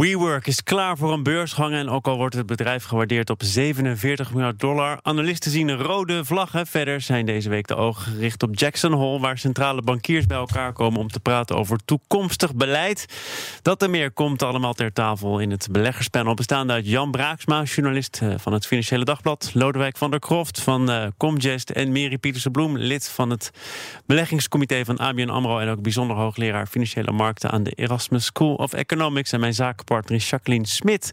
WeWork is klaar voor een beursgang en ook al wordt het bedrijf gewaardeerd op 47 miljard dollar. Analisten zien rode vlaggen. Verder zijn deze week de ogen gericht op Jackson Hole, waar centrale bankiers bij elkaar komen om te praten over toekomstig beleid. Dat en meer komt allemaal ter tafel in het beleggerspanel, bestaande uit Jan Braaksma, journalist eh, van het Financiële Dagblad, Lodewijk van der Kroft van uh, Comgest en Mary Pieterse Bloem, lid van het beleggingscomité van ABN AMRO en ook bijzonder hoogleraar financiële markten aan de Erasmus School of Economics en mijn zaak partner is Jacqueline Smit,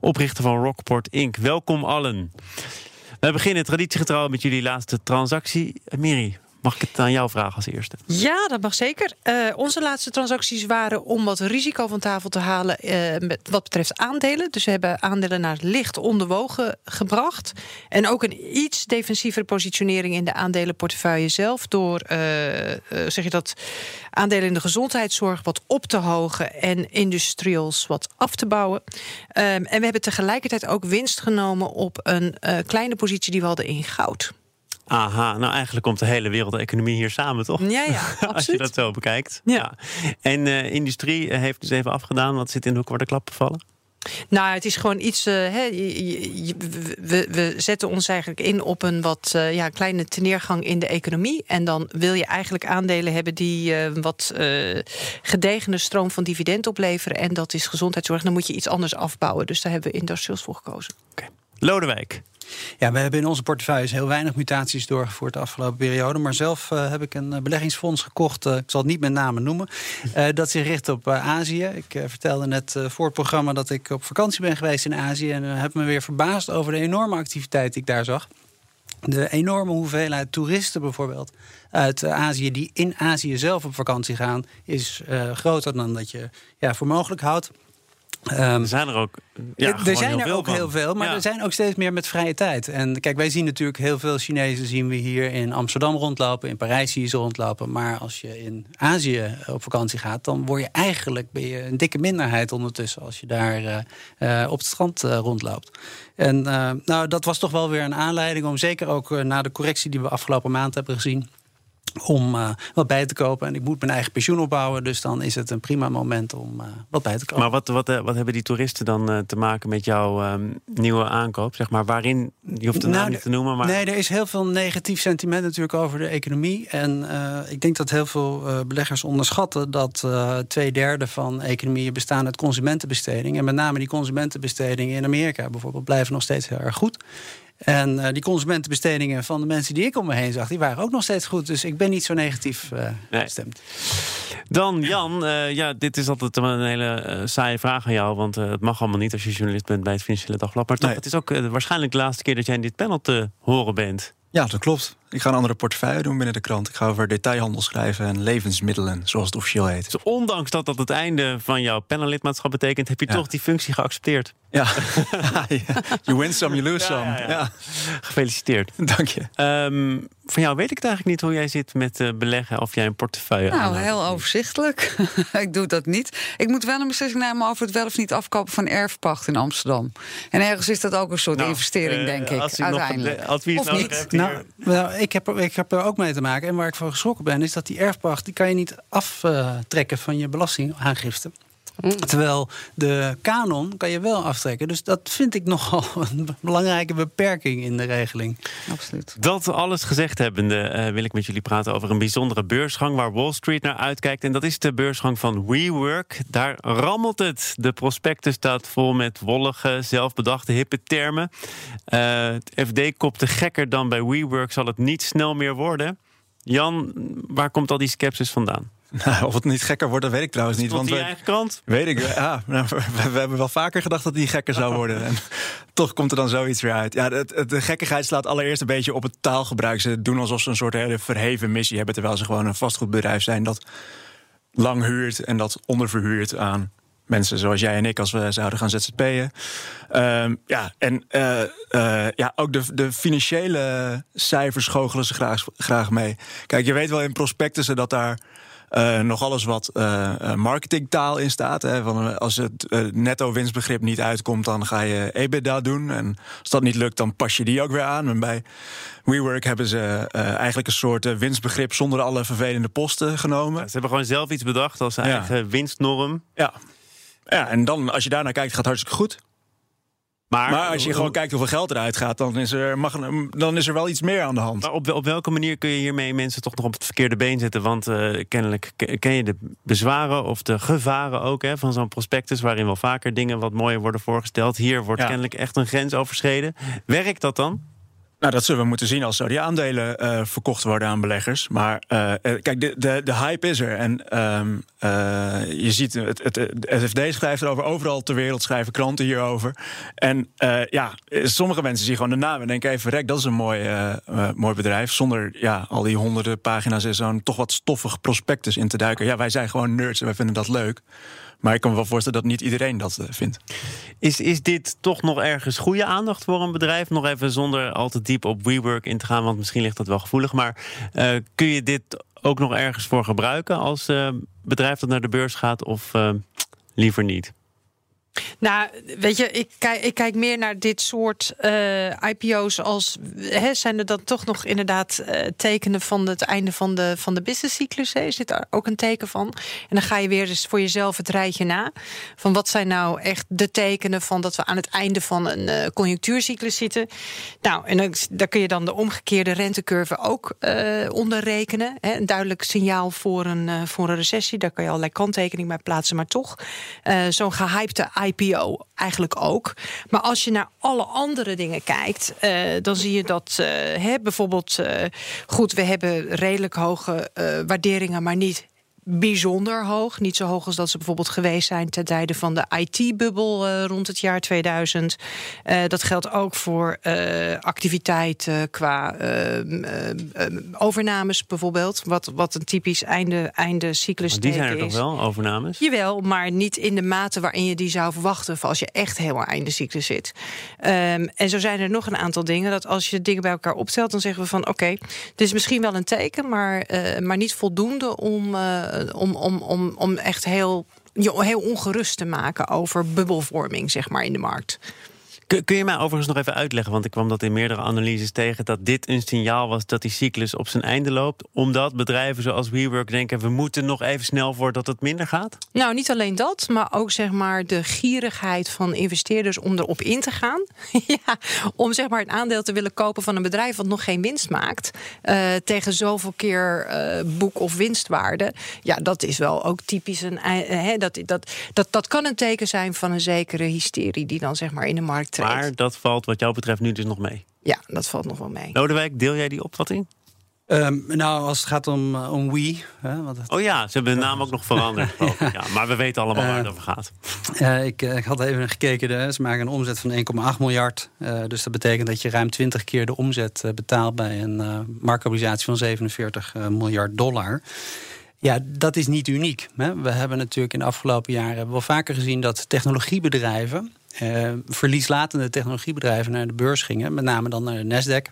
oprichter van Rockport Inc. Welkom allen. We beginnen traditiegetrouw met jullie laatste transactie. Miri, Mag ik het aan jou vragen als eerste? Ja, dat mag zeker. Uh, onze laatste transacties waren om wat risico van tafel te halen uh, met wat betreft aandelen. Dus we hebben aandelen naar licht onderwogen gebracht. En ook een iets defensievere positionering in de aandelenportefeuille zelf. Door uh, zeg je dat aandelen in de gezondheidszorg wat op te hogen en industrials wat af te bouwen. en we hebben tegelijkertijd ook winst genomen op een kleine positie die we hadden in goud. Aha, nou eigenlijk komt de hele wereldeconomie hier samen, toch? Ja, ja, absoluut. Als je dat zo bekijkt. Ja. En uh, industrie eh, heeft dus even afgedaan. Wat zit in de de klappen vallen? Nou, het is gewoon iets. Uh, hè, we, we, zetten ons eigenlijk in op een wat uh, ja, kleine teneergang in de economie. En dan wil je eigenlijk aandelen hebben die uh, wat gedegene stroom van dividend opleveren. En dat is gezondheidszorg. Dan moet je iets anders afbouwen. Dus daar hebben we industrials voor gekozen. Okay. Lodewijk. Ja, we hebben in onze portefeuilles heel weinig mutaties doorgevoerd de afgelopen periode. Maar zelf uh, heb ik een eh, beleggingsfonds gekocht, uh, ik zal het niet met name noemen, dat zich richt op Azië. Ik vertelde net voor het programma dat ik op vakantie ben geweest in Azië en heb me weer verbaasd over de enorme activiteit die ik daar zag. De enorme hoeveelheid toeristen bijvoorbeeld uit Azië die in Azië zelf op vakantie gaan, is groter dan dat je ja, voor mogelijk houdt. Um, er zijn er ook. Ja, er zijn er ook heel veel, maar er zijn ook steeds meer met vrije tijd. En kijk, wij zien natuurlijk heel veel Chinezen zien we hier in Amsterdam rondlopen, in Parijs zie je ze rondlopen. Maar als je in Azië op vakantie gaat, dan word je eigenlijk ben je een dikke minderheid ondertussen als je daar uh, uh, op het strand uh, rondloopt. En nou, dat was toch wel weer een aanleiding om zeker ook na de correctie die we afgelopen maand hebben gezien om uh, wat bij te kopen. En ik moet mijn eigen pensioen opbouwen. Dus dan is het een prima moment om uh, wat bij te kopen. Maar wat, wat, uh, wat hebben die toeristen dan te maken met jouw ehm, nieuwe aankoop? Zeg maar waarin, je hoeft het nou, niet te noemen. Maar... Nee, er is heel veel negatief sentiment natuurlijk over de economie. En ik denk dat heel veel beleggers onderschatten... dat twee derde van economieën bestaan uit consumentenbesteding. En met name die consumentenbestedingen in Amerika bijvoorbeeld... blijven nog steeds heel erg goed. En uh, die consumentenbestedingen van de mensen die ik om me heen zag, die waren ook nog steeds goed. Dus ik ben niet zo negatief uh, nee. gestemd. Dan Jan, uh, ja, dit is altijd een hele saaie vraag aan jou. Want het mag allemaal niet als je journalist bent bij het Financiële Dagblad. Maar toch, nee. het is ook waarschijnlijk de laatste keer dat jij in dit panel te horen bent. Ja, dat klopt. Ik ga een andere portefeuille doen binnen de krant. Ik ga over detailhandel schrijven en levensmiddelen, zoals het officieel heet. Dus ondanks dat dat het einde van jouw panellidmaatschap betekent, heb je ja. toch die functie geaccepteerd. Ja. you win some, you lose some. Ja, Gefeliciteerd. Dank je. Um, van jou weet ik het eigenlijk niet hoe jij zit met uh, beleggen of jij een portefeuille Nou, heel overzichtelijk. ik doe dat niet. Ik moet wel een beslissing nemen over het wel of niet afkopen van erfpacht in Amsterdam. En ergens is dat ook een soort nou, investering, uh, denk ik, uiteindelijk. advies of niet? Nou, nou, ik, heb er, ik heb er ook mee te maken. En waar ik van geschrokken ben, is dat die erfpacht... die kan je niet aftrekken van je belastingaangifte. Mm. Terwijl de kanon kan je wel aftrekken. Dus dat vind ik nogal een belangrijke beperking in de regeling. Absoluut. Dat alles gezegd hebbende uh, wil ik met jullie praten over een bijzondere beursgang waar Wall Street naar uitkijkt. En dat is de beursgang van WeWork. Daar rammelt het. De prospectus staat vol met wollige, zelfbedachte, hippe termen. Uh, het FD kopte gekker dan bij WeWork zal het niet snel meer worden. Jan, waar komt al die sceptisch vandaan? Nou, of het niet gekker wordt, dat weet ik trouwens niet. Want die eigen krant? Weet ik. Ja, nou, we, we, hebben wel vaker gedacht dat die gekker zou worden. En toch komt er dan zoiets weer uit. Ja, het, de gekkigheid slaat allereerst een beetje op het taalgebruik. Ze doen alsof ze een soort hele verheven missie hebben, terwijl ze gewoon een vastgoedbedrijf zijn dat lang huurt en dat onderverhuurt aan mensen zoals jij en ik als we zouden gaan ZZP'en. Um, ja, en ja, ook de, de financiële cijfers goochelen ze graag, graag mee. Kijk, je weet wel in prospectussen dat daar uh, nog alles wat uh, marketingtaal in staat. Hè, van, als het netto winstbegrip niet uitkomt, dan ga je EBITDA doen. En als dat niet lukt, dan pas je die ook weer aan. En bij WeWork hebben ze eigenlijk een soort winstbegrip zonder alle vervelende posten genomen. ze hebben gewoon zelf iets bedacht als eigen winstnorm. Ja. Ja, en dan als je daarnaar kijkt, gaat het hartstikke goed. Maar, maar, als je gewoon kijkt hoeveel geld eruit gaat, dan is er, mag, dan is er wel iets meer aan de hand. Maar op, op welke manier kun je hiermee mensen toch nog op het verkeerde been zetten? Want uh, kennelijk ken je de bezwaren of de gevaren ook hè, van zo'n prospectus, waarin wel vaker dingen wat mooier worden voorgesteld. Hier wordt kennelijk echt een grens overschreden. Werkt dat dan? Nou, dat zullen we moeten zien als zo die aandelen uh, verkocht worden aan beleggers. Maar uh, kijk, de, de, de hype is er. En um, je ziet, het, het, het schrijft erover, overal ter wereld schrijven kranten hierover. En ja, sommige mensen zien gewoon de naam en denken even, rek, dat is een mooi, mooi bedrijf. Zonder ja, al die honderden pagina's en zo'n toch wat stoffig prospectus in te duiken. Ja, wij zijn gewoon nerds en wij vinden dat leuk. Maar ik kan me wel voorstellen dat niet iedereen dat vindt. Is, is dit toch nog ergens goede aandacht voor een bedrijf? Nog even zonder al te diep op WeWork in te gaan, want misschien ligt dat wel gevoelig. Maar uh, kun je dit ook nog ergens voor gebruiken als uh, bedrijf dat naar de beurs gaat of liever niet? Nou, weet je, ik kijk, ik kijk meer naar dit soort uh, IPO's als hè, zijn er dan toch nog inderdaad uh, tekenen van het einde van de, van de businesscyclus? Is dit daar ook een teken van? En dan ga je weer dus voor jezelf het rijtje na. Van wat zijn nou echt de tekenen van dat we aan het einde van een uh, conjunctuurcyclus zitten? Nou, en dan, daar kun je dan de omgekeerde rentecurve ook onder rekenen. Hè, een duidelijk signaal voor een, voor een recessie. Daar kan je allerlei kanttekeningen bij plaatsen, maar toch. Zo'n gehypte IPO eigenlijk ook. Maar als je naar alle andere dingen kijkt, uh, dan zie je dat uh, hè, bijvoorbeeld, uh, goed, we hebben redelijk hoge waarderingen, maar niet bijzonder hoog. Niet zo hoog als dat ze bijvoorbeeld geweest zijn ten tijde van de IT-bubbel uh, rond het jaar 2000. Uh, dat geldt ook voor uh, activiteiten qua ehm, ehm, overnames bijvoorbeeld. Wat, wat een typisch einde, einde cyclus is. Die zijn er toch wel, overnames? Jawel, maar niet in de mate waarin je die zou verwachten... als je echt helemaal einde cyclus zit. Um, en zo zijn er nog een aantal dingen... dat als je dingen bij elkaar optelt, dan zeggen we van... oké, okay, dit is misschien wel een teken, maar, maar niet voldoende om eh, om, om, om, om echt heel, heel ongerust te maken over bubbelvorming zeg maar, in de markt. Kun, je mij overigens nog even uitleggen, want ik kwam dat in meerdere analyses tegen, dat dit een signaal was dat die cyclus op zijn einde loopt, omdat bedrijven zoals WeWork denken, we moeten nog even snel voordat het minder gaat? Nou, niet alleen dat, maar ook zeg maar de gierigheid van investeerders om erop in te gaan. ja, om zeg maar het aandeel te willen kopen van een bedrijf wat nog geen winst maakt, uh, tegen zoveel keer uh, boek- of winstwaarde. Ja, dat is wel ook typisch een. Uh, dat, dat, dat, dat kan een teken zijn van een zekere hysterie die dan zeg maar in de markt maar dat valt wat jou betreft nu dus nog mee? Ja, dat valt nog wel mee. Lodewijk, deel jij die opvatting? Um, nou, als het gaat om, uh, om Wii. Hè, wat het... Oh ja, ze hebben de naam ook nog veranderd. ja. ja. maar we weten allemaal uh, waar het over gaat. Uh, ik, ik, had even gekeken, de, ze maken een omzet van 1,8 miljard. dus dat betekent dat je ruim 20 keer de omzet betaalt bij een marktkapitalisatie van 47 miljard dollar. Ja, dat is niet uniek. Hè. We hebben natuurlijk in de afgelopen jaren wel vaker gezien dat technologiebedrijven verlieslatende technologiebedrijven naar de beurs gingen. Met name dan naar de Nasdaq.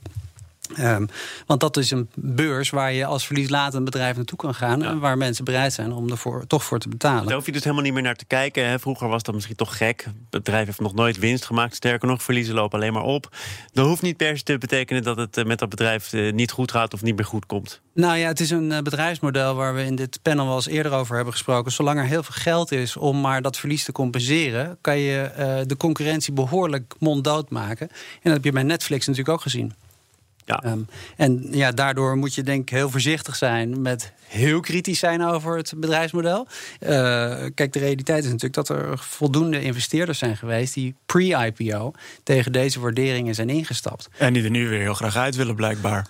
Um, want dat is een beurs waar je als verlieslatend bedrijf naartoe kan gaan. En waar mensen bereid zijn om er toch voor te betalen. Daar hoef je dus helemaal niet meer naar te kijken. Hè. Vroeger was dat misschien toch gek. Het bedrijf heeft nog nooit winst gemaakt. Sterker nog, verliezen lopen alleen maar op. Dat hoeft niet per se te betekenen dat het eh, met dat bedrijf eh, niet goed gaat of niet meer goed komt. Nou ja, het is een bedrijfsmodel waar we in dit panel wel eens eerder over hebben gesproken. Zolang er heel veel geld is om maar dat verlies te compenseren, kan je uh, de concurrentie behoorlijk monddood maken. En dat heb je bij Netflix natuurlijk ook gezien. Ja. Um, en ja, daardoor moet je denk ik heel voorzichtig zijn met heel kritisch zijn over het bedrijfsmodel. Uh, kijk, de realiteit is natuurlijk dat er voldoende investeerders zijn geweest die pre-IPO tegen deze waarderingen zijn ingestapt. En die er nu weer heel graag uit willen, blijkbaar.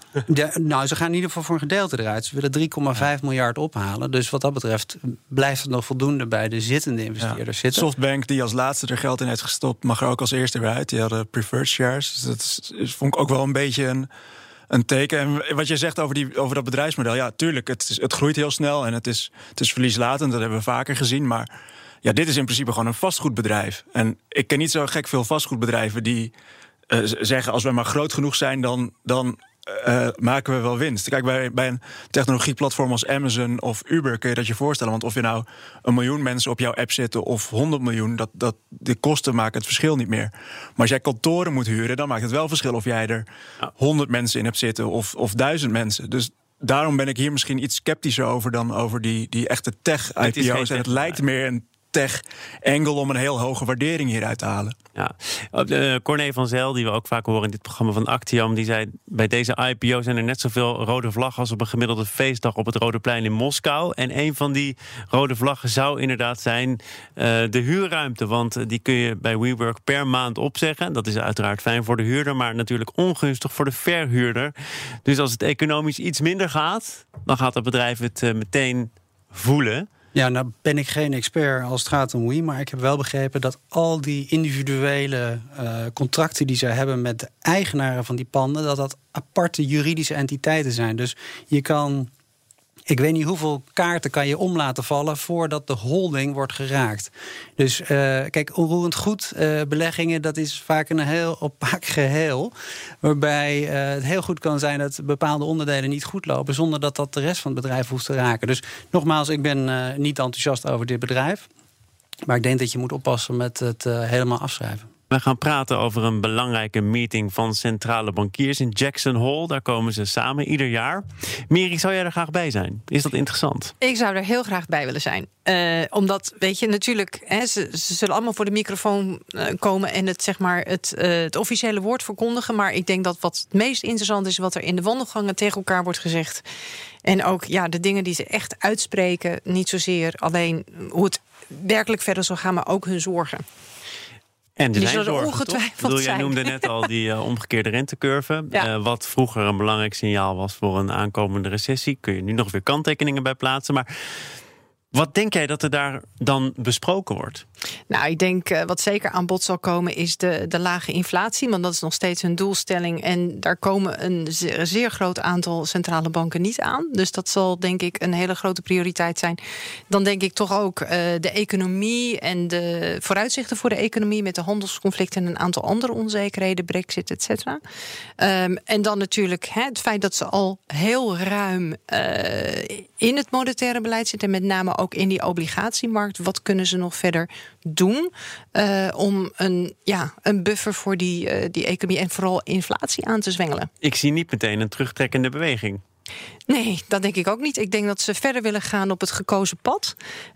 nou, ze gaan in ieder geval voor een gedeelte eruit. Ze willen 3,5 miljard ophalen. Dus wat dat betreft blijft het nog voldoende bij de zittende investeerders zitten. Softbank, die als laatste er geld in heeft gestopt, mag er ook als eerste weer uit. Die hadden preferred shares. Dus dat is, vond ik ook wel een beetje een een teken. En wat je zegt over, die, over dat bedrijfsmodel, ja, tuurlijk, het, het groeit heel snel en het is, het is verlieslatend. Dat hebben we vaker gezien. Maar ja, dit is in principe gewoon een vastgoedbedrijf. En ik ken niet zo gek veel vastgoedbedrijven die uh, zeggen: als we maar groot genoeg zijn, dan, dan uh, maken we wel winst. Kijk, bij, bij een technologieplatform als Amazon of Uber kun je dat je voorstellen. Want of je nou een miljoen mensen op jouw app zitten of 100 miljoen, dat, dat, de kosten maken het verschil niet meer. Maar als jij kantoren moet huren, dan maakt het wel verschil of jij er 100 mensen in hebt zitten of, of 1000 mensen. Dus daarom ben ik hier misschien iets sceptischer over dan over die, die echte tech-IPO's. En het lijkt meer een tech-angle om een heel hoge waardering hieruit te halen. Ja, uh, Corné van Zel, die we ook vaak horen in dit programma van Actiam, die zei: bij deze IPO zijn er net zoveel rode vlaggen als op een gemiddelde feestdag op het Rode Plein in Moskou. En een van die rode vlaggen zou inderdaad zijn uh, de huurruimte, want die kun je bij WeWork per maand opzeggen. Dat is uiteraard fijn voor de huurder, maar natuurlijk ongunstig voor de verhuurder. Dus als het economisch iets minder gaat, dan gaat het bedrijf het uh, meteen voelen. Ja, nou ben ik geen expert als het gaat om Wii, maar ik heb wel begrepen dat al die individuele uh, contracten die zij hebben met de eigenaren van die panden, dat dat aparte juridische entiteiten zijn. Dus je kan ik weet niet hoeveel kaarten kan je om laten vallen voordat de holding wordt geraakt. Dus uh, kijk, onroerend goed uh, beleggingen, dat is vaak een heel opaak geheel. Waarbij uh, het heel goed kan zijn dat bepaalde onderdelen niet goed lopen, zonder dat dat de rest van het bedrijf hoeft te raken. Dus nogmaals, ik ben niet enthousiast over dit bedrijf. Maar ik denk dat je moet oppassen met het helemaal afschrijven. We gaan praten over een belangrijke meeting van centrale bankiers in Jackson Hole. Daar komen ze samen ieder jaar. Miri, zou jij er graag bij zijn? Is dat interessant? Ik zou er heel graag bij willen zijn. Uh, omdat, weet je, natuurlijk, hè, ze, ze, zullen allemaal voor de microfoon uh, komen en het, zeg maar, het, uh, het officiële woord verkondigen. Maar ik denk dat wat het meest interessant is, wat er in de wandelgangen tegen elkaar wordt gezegd. En ook ja, de dingen die ze echt uitspreken. Niet zozeer alleen hoe het werkelijk verder zal gaan, maar ook hun zorgen. En er zijn zorgen, ongetwijfeld Bedoel, Jij noemde net al die uh, omgekeerde rentecurve. Ja. Uh, wat vroeger een belangrijk signaal was voor een aankomende recessie. Kun je nu nog weer kanttekeningen bij plaatsen. Maar wat denk jij dat er daar dan besproken wordt? Nou, ik denk uh, wat zeker aan bod zal komen is de, de lage inflatie. Want dat is nog steeds een doelstelling. En daar komen een zeer, groot aantal centrale banken niet aan. Dus dat zal denk ik een hele grote prioriteit zijn. Dan denk ik toch ook uh, de economie en de vooruitzichten voor de economie met de handelsconflicten en een aantal andere onzekerheden, brexit, et cetera. Um, en dan natuurlijk hè, het feit dat ze al heel ruim uh, in het monetaire beleid zitten. En met name ook in die obligatiemarkt. Wat kunnen ze nog verder doen uh, om een, ja, een buffer voor die, uh, die economie en vooral inflatie aan te zwengelen? Ik zie niet meteen een terugtrekkende beweging. Nee, dat denk ik ook niet. Ik denk dat ze verder willen gaan op het gekozen pad.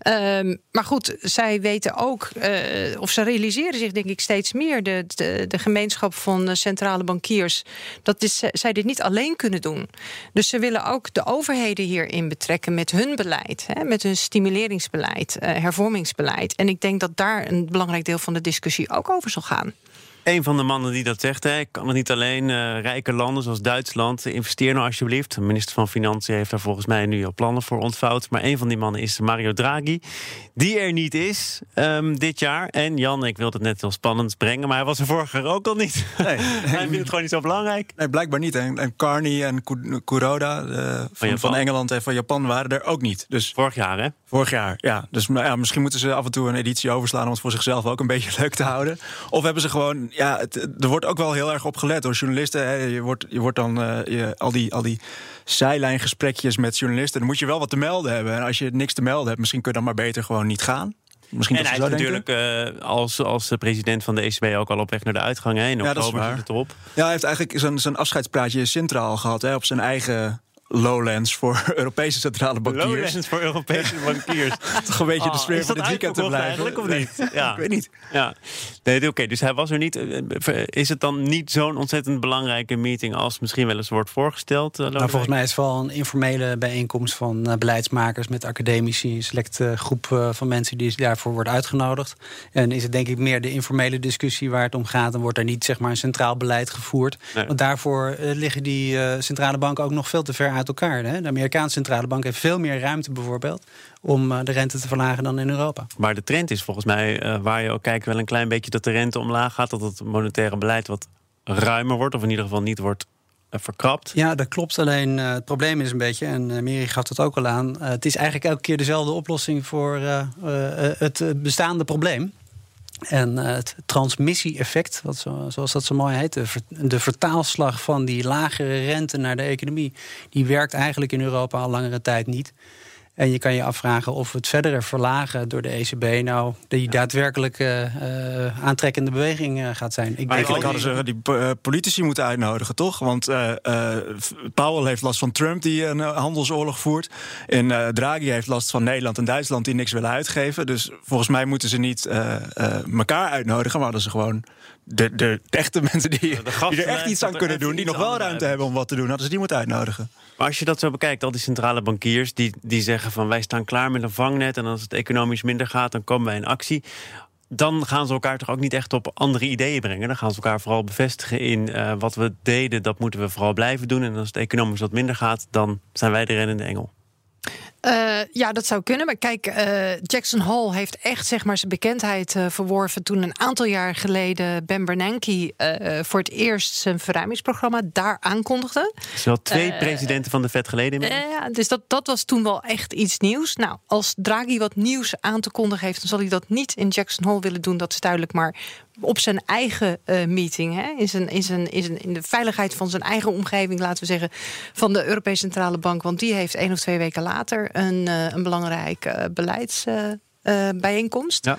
Um, maar goed, zij weten ook, uh, of ze realiseren zich denk ik steeds meer, de, de, de gemeenschap van centrale bankiers, dat is, zij dit niet alleen kunnen doen. Dus ze willen ook de overheden hierin betrekken met hun beleid, hè, met hun stimuleringsbeleid, uh, hervormingsbeleid. En ik denk dat daar een belangrijk deel van de discussie ook over zal gaan. Een van de mannen die dat zegt, hè, ik kan het niet alleen uh, rijke landen zoals Duitsland. Investeer nou alsjeblieft. De minister van Financiën heeft daar volgens mij nu al plannen voor ontvouwd. Maar een van die mannen is Mario Draghi, die er niet is um, dit jaar. En Jan, ik wilde het net heel spannend brengen, maar hij was er vorig jaar ook al niet. Nee, hij vindt het gewoon niet zo belangrijk. Nee, blijkbaar niet. En, en Carney en Kuroda uh, van, van, Engeland en van Japan waren er ook niet. Dus, vorig jaar, hè? Vorig jaar, ja. Dus ja, misschien moeten ze af en toe een editie overslaan om het voor zichzelf ook een beetje leuk te houden. Of hebben ze gewoon ja, het, er wordt ook wel heel erg op gelet door journalisten. Hè. Je, wordt, je wordt dan uh, je, al, die, al die zijlijngesprekjes met journalisten. Dan moet je wel wat te melden hebben. En als je niks te melden hebt, misschien kun je dan maar beter gewoon niet gaan. Misschien en hij is natuurlijk uh, als, als president van de ECB ook al op weg naar de uitgang. Hè. In oktober ja, zit het erop. Ja, hij heeft eigenlijk zijn, zijn afscheidspraatje Sintra al gehad. Hè, op zijn eigen Lowlands voor Europese centrale bankiers. Lowlands voor Europese bankiers. Toch een beetje oh, de sfeer van dit weekend te blijven. eigenlijk of niet? Ja. ik weet niet. Ja. Nee, oké, dus hij was er niet. Is het dan niet zo'n ontzettend belangrijke meeting als misschien wel eens wordt voorgesteld? Uh, nou, volgens mij is het wel een informele bijeenkomst van uh, beleidsmakers met academici, een selecte groep uh, van mensen die daarvoor wordt uitgenodigd. En is het denk ik meer de informele discussie waar het om gaat. Dan wordt er niet zeg maar een centraal beleid gevoerd. Nee. Want daarvoor liggen die centrale banken ook nog veel te ver uit elkaar. Hè? De Amerikaanse centrale bank heeft veel meer ruimte bijvoorbeeld om uh, de rente te verlagen dan in Europa. Maar de trend is volgens mij, uh, waar je ook kijkt, wel een klein beetje dat de rente omlaag gaat. Dat het monetaire beleid wat ruimer wordt, of in ieder geval niet wordt verkrapt. Ja, dat klopt. Alleen het probleem is een beetje, en uh, Mary gaf het ook al aan, het is eigenlijk elke keer dezelfde oplossing voor het bestaande probleem. En het transmissie-effect, wat zo, zoals dat zo mooi heet, de, de, vertaalslag van die lagere rente naar de economie, die werkt eigenlijk in Europa al langere tijd niet. En je kan je afvragen of het verdere verlagen door de ECB nou die daadwerkelijke uh, aantrekkende beweging uh, gaat zijn. Ik maar eigenlijk hadden ze die politici moeten uitnodigen, toch? Want uh, Powell heeft last van Trump die een handelsoorlog voert. En Draghi heeft last van Nederland en Duitsland die niks willen uitgeven. Dus volgens mij moeten ze niet elkaar uitnodigen, maar hadden ze gewoon de, de, echte mensen die, die er echt iets aan kunnen doen, die nog wel ruimte hebben om wat te doen, hadden ze die moeten uitnodigen. Maar als je dat zo bekijkt, al die centrale bankiers die, die zeggen van wij staan klaar met een vangnet en als het economisch minder gaat, dan komen wij in actie. Dan gaan ze elkaar toch ook niet echt op andere ideeën brengen. Dan gaan ze elkaar vooral bevestigen in uh, wat we deden, dat moeten we vooral blijven doen. En als het economisch wat minder gaat, dan zijn wij de rennende engel. Uh, ja, dat zou kunnen. Maar kijk, uh, Jackson Hall heeft echt zeg maar, zijn bekendheid uh, verworven toen een aantal jaar geleden Ben Bernanke voor het eerst zijn verruimingsprogramma daar aankondigde. Er wel twee presidenten van de Fed geleden. Ja, dus dat, dat was toen wel echt iets nieuws. Nou, als Draghi wat nieuws aan te kondigen heeft, dan zal hij dat niet in Jackson Hole willen doen. Dat is duidelijk. Maar op zijn eigen uh, meeting, hè, in, zijn, in, zijn, in, zijn, in de veiligheid van zijn eigen omgeving, laten we zeggen, van de Europese Centrale Bank. Want die heeft één of twee weken later een, uh, een belangrijke uh, beleidsbijeenkomst. Ja.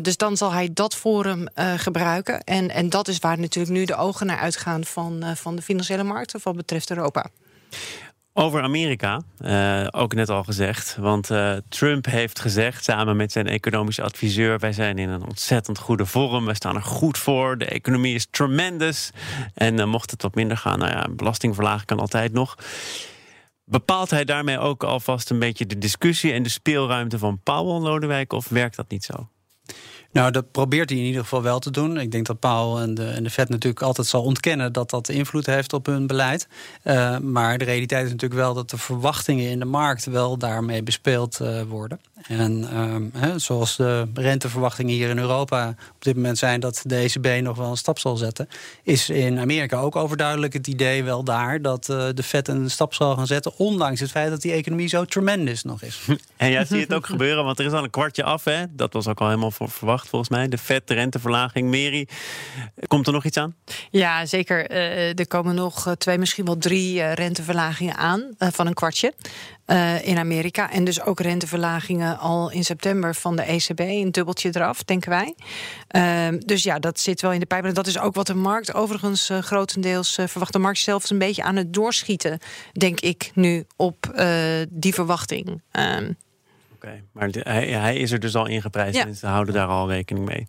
dus dan zal hij dat forum gebruiken. En, en dat is waar natuurlijk nu de ogen naar uitgaan van, van de financiële markten wat betreft Europa. Over Amerika, uh, ook net al gezegd. Want uh, Trump heeft gezegd, samen met zijn economische adviseur... wij zijn in een ontzettend goede vorm, wij staan er goed voor... de economie is tremendous. En uh, mocht het wat minder gaan, nou ja, belastingverlaging kan altijd nog. Bepaalt hij daarmee ook alvast een beetje de discussie... en de speelruimte van Powell Lodewijk, of werkt dat niet zo? Nou, dat probeert hij in ieder geval wel te doen. Ik denk dat Paul en de, en de Fed natuurlijk altijd zal ontkennen dat dat invloed heeft op hun beleid. Uh, maar de realiteit is natuurlijk wel dat de verwachtingen in de markt wel daarmee bespeeld uh, worden. En uh, zoals de renteverwachtingen hier in Europa op dit moment zijn dat de ECB nog wel een stap zal zetten, is in Amerika ook overduidelijk het idee wel daar dat uh, de Fed een stap zal gaan zetten, ondanks het feit dat die economie zo tremendous nog is. En jij ziet het ook gebeuren, want er is al een kwartje af, hè? Dat was ook al helemaal voor verwacht volgens mij. De de renteverlaging. Mary, komt er nog iets aan? Ja, zeker. Uh, er komen nog twee, misschien wel drie uh, renteverlagingen aan van een kwartje. In Amerika. En dus ook renteverlagingen al in september van de ECB. Een dubbeltje eraf, denken wij. Uh, dus ja, dat zit wel in de pijp. En dat is ook wat de markt overigens grotendeels verwacht. De markt zelf een beetje aan het doorschieten, denk ik, nu op die verwachting. Okay, maar hij, hij, is er dus al ingeprijsd. En ze houden daar al rekening mee.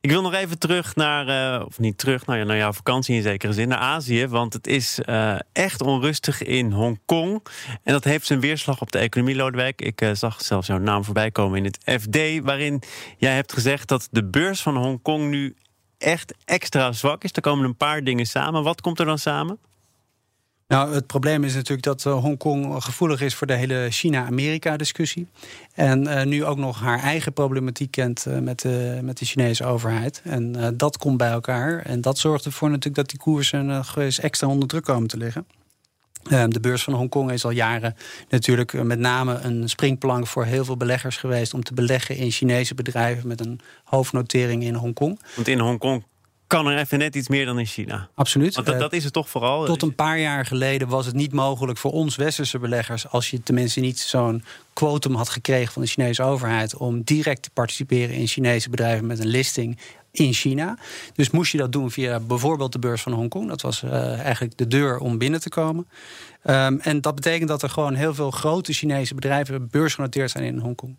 Ik wil nog even terug naar, uh, of niet terug, naar, naar jouw vakantie in zekere zin, naar Azië. Want het is uh, echt onrustig in Hongkong. En dat heeft zijn weerslag op de economie, Lodewijk. Ik uh, zag zelfs jouw naam voorbij komen in het FD, waarin jij hebt gezegd dat de beurs van Hongkong nu echt extra zwak is. Er komen een paar dingen samen. Wat komt er dan samen? Nou, het probleem is natuurlijk dat uh, Hongkong gevoelig is voor de hele China-Amerika-discussie. En uh, nu ook nog haar eigen problematiek kent uh, met, de, met de Chinese overheid. En dat komt bij elkaar. En dat zorgt ervoor natuurlijk dat die koersen nog eens extra onder druk komen te liggen. De beurs van Hongkong is al jaren natuurlijk met name een springplank voor heel veel beleggers geweest om te beleggen in Chinese bedrijven met een hoofdnotering in Hongkong. Want in Hongkong kan er even net iets meer dan in China. Absoluut. Want dat, dat is het toch vooral. Tot een paar jaar geleden was het niet mogelijk voor ons westerse beleggers, als je tenminste niet zo'n quotum had gekregen van de Chinese overheid, om direct te participeren in Chinese bedrijven met een listing in China. Dus moest je dat doen via bijvoorbeeld de beurs van Hongkong. Dat was uh, eigenlijk de deur om binnen te komen. Um, en dat betekent dat er gewoon heel veel grote Chinese bedrijven beursgenoteerd zijn in Hongkong.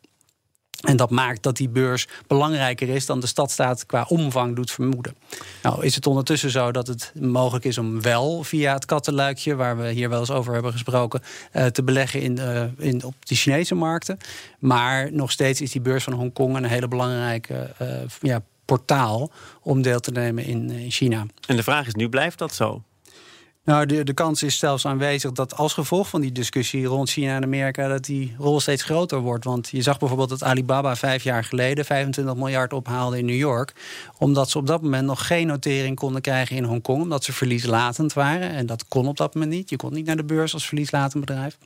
En dat maakt dat die beurs belangrijker is dan de stadstaat qua omvang doet vermoeden. Nou is het ondertussen zo dat het mogelijk is om wel via het kattenluikje, waar we hier wel eens over hebben gesproken, uh, te beleggen in, uh, in, op de Chinese markten. Maar nog steeds is die beurs van Hongkong een hele belangrijke uh, ja, portaal om deel te nemen in China. En de vraag is nu, blijft dat zo? Nou, de, de kans is zelfs aanwezig dat als gevolg van die discussie rond China en Amerika, dat die rol steeds groter wordt. Want je zag bijvoorbeeld dat Alibaba vijf jaar geleden 25 miljard ophaalde in New York. Omdat ze op dat moment nog geen notering konden krijgen in Hongkong. Omdat ze verlieslatend waren. En dat kon op dat moment niet. Je kon niet naar de beurs als verlieslatend bedrijf.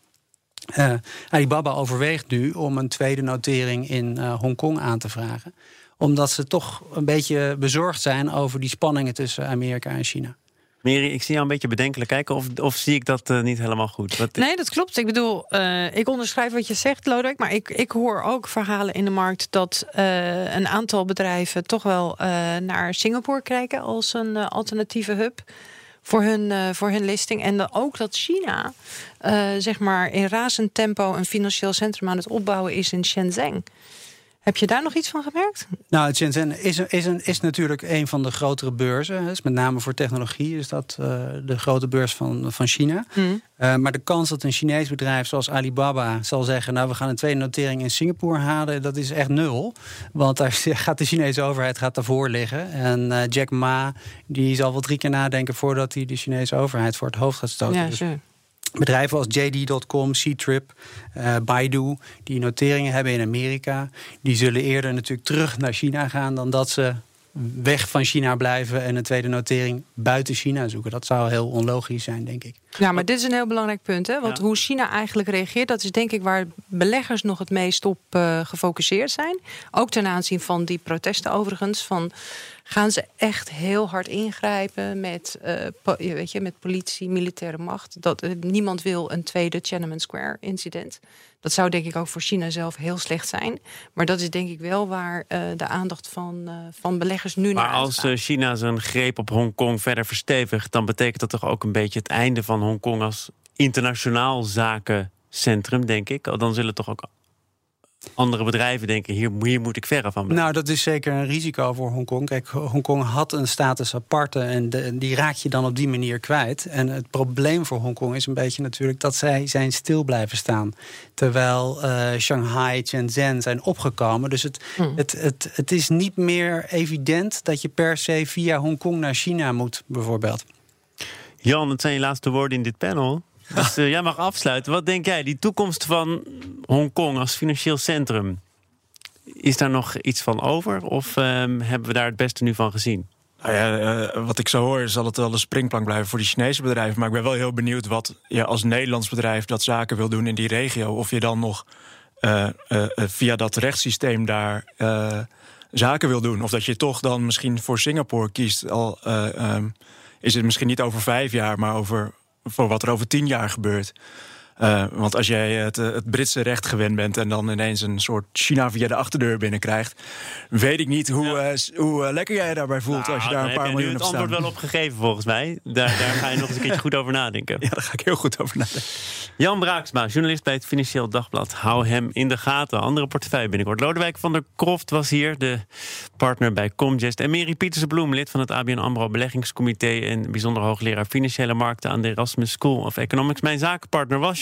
Uh, Alibaba overweegt nu om een tweede notering in uh, Hongkong aan te vragen. Omdat ze toch een beetje bezorgd zijn over die spanningen tussen Amerika en China. Mary, ik zie jou een beetje bedenkelijk kijken. Of, of zie ik dat uh, niet helemaal goed? Wat... Nee, dat klopt. Ik bedoel, uh, ik onderschrijf wat je zegt, Lodewijk. Maar ik, ik hoor ook verhalen in de markt dat uh, een aantal bedrijven toch wel naar Singapore kijken als een alternatieve hub voor hun, voor hun listing. En ook dat China zeg maar in razend tempo een financieel centrum aan het opbouwen is in Shenzhen. Heb je daar nog iets van gemerkt? Nou, Shenzhen is, is, een, is natuurlijk een van de grotere beurzen. Dus met name voor technologie is dat uh, de grote beurs van, van China. Mm. Uh, maar de kans dat een Chinees bedrijf zoals Alibaba zal zeggen... nou, we gaan een tweede notering in Singapore halen, dat is echt nul. Want daar gaat de Chinese overheid gaat daarvoor liggen. En uh, Jack Ma die zal wel drie keer nadenken... voordat hij de Chinese overheid voor het hoofd gaat stoten. Ja, dus Bedrijven als JD.com, C-Trip, uh, Baidu, die noteringen hebben in Amerika, die zullen eerder natuurlijk terug naar China gaan dan dat ze weg van China blijven en een tweede notering buiten China zoeken. Dat zou heel onlogisch zijn, denk ik. Ja, maar dit is een heel belangrijk punt. Hè? Want hoe China eigenlijk reageert, dat is denk ik waar beleggers nog het meest op uh, gefocuseerd zijn. Ook ten aanzien van die protesten overigens. Van gaan ze echt heel hard ingrijpen met, uh, weet je, met politie, militaire macht. Dat, uh, niemand wil een tweede Tiananmen Square incident. Dat zou denk ik ook voor China zelf heel slecht zijn. Maar dat is denk ik wel waar uh, de aandacht van, van beleggers nu maar naar Maar als China zijn greep op Hongkong verder verstevigt... dan betekent dat toch ook een beetje het einde van Hongkong als internationaal zakencentrum, denk ik. Dan zullen toch ook andere bedrijven denken, hier, hier moet ik verre van blijven. Nou, dat is zeker een risico voor Hongkong. Kijk, Hongkong had een status aparte en de, die raak je dan op die manier kwijt. En het probleem voor Hongkong is een beetje natuurlijk dat zij zijn stil blijven staan. Terwijl uh, Shanghai, Shenzhen zijn opgekomen. Dus het, hmm. het, het, het is niet meer evident dat je per se via Hongkong naar China moet, bijvoorbeeld. Jan, het zijn je laatste woorden in dit panel. Dus uh, jij mag afsluiten. Wat denk jij, die toekomst van Hongkong als financieel centrum? Is daar nog iets van over? Of um, hebben we daar het beste nu van gezien? Nou ja, uh, wat ik zo hoor, zal het wel een springplank blijven voor die Chinese bedrijven. Maar ik ben wel heel benieuwd wat je als Nederlands bedrijf dat zaken wil doen in die regio. Of je dan nog uh, via dat rechtssysteem daar zaken wil doen. Of dat je toch dan misschien voor Singapore kiest. Al um, is het misschien niet over vijf jaar, maar over voor wat er over tien jaar gebeurt. Uh, want als jij het, eh, het, Britse recht gewend bent en dan ineens een soort China via de achterdeur binnenkrijgt, weet ik niet hoe, ja. uh, hoe lekker jij je daarbij voelt nou, als je daar een paar miljoen hebt staan. het antwoord wel opgegeven volgens mij. Daar, daar ga je nog eens een keertje goed over nadenken. Ja, daar ga ik heel goed over nadenken. Jan Braaksma, journalist bij het Financieel Dagblad. Hou hem in de gaten. Andere portefeuille binnenkort. Lodewijk van der Kroft was hier, de partner bij Comgest. En Mary Pietersen-Bloem, lid van het ABN AMRO Beleggingscomité... en bijzonder hoogleraar Financiële Markten aan de Erasmus School of Economics. Mijn zakenpartner was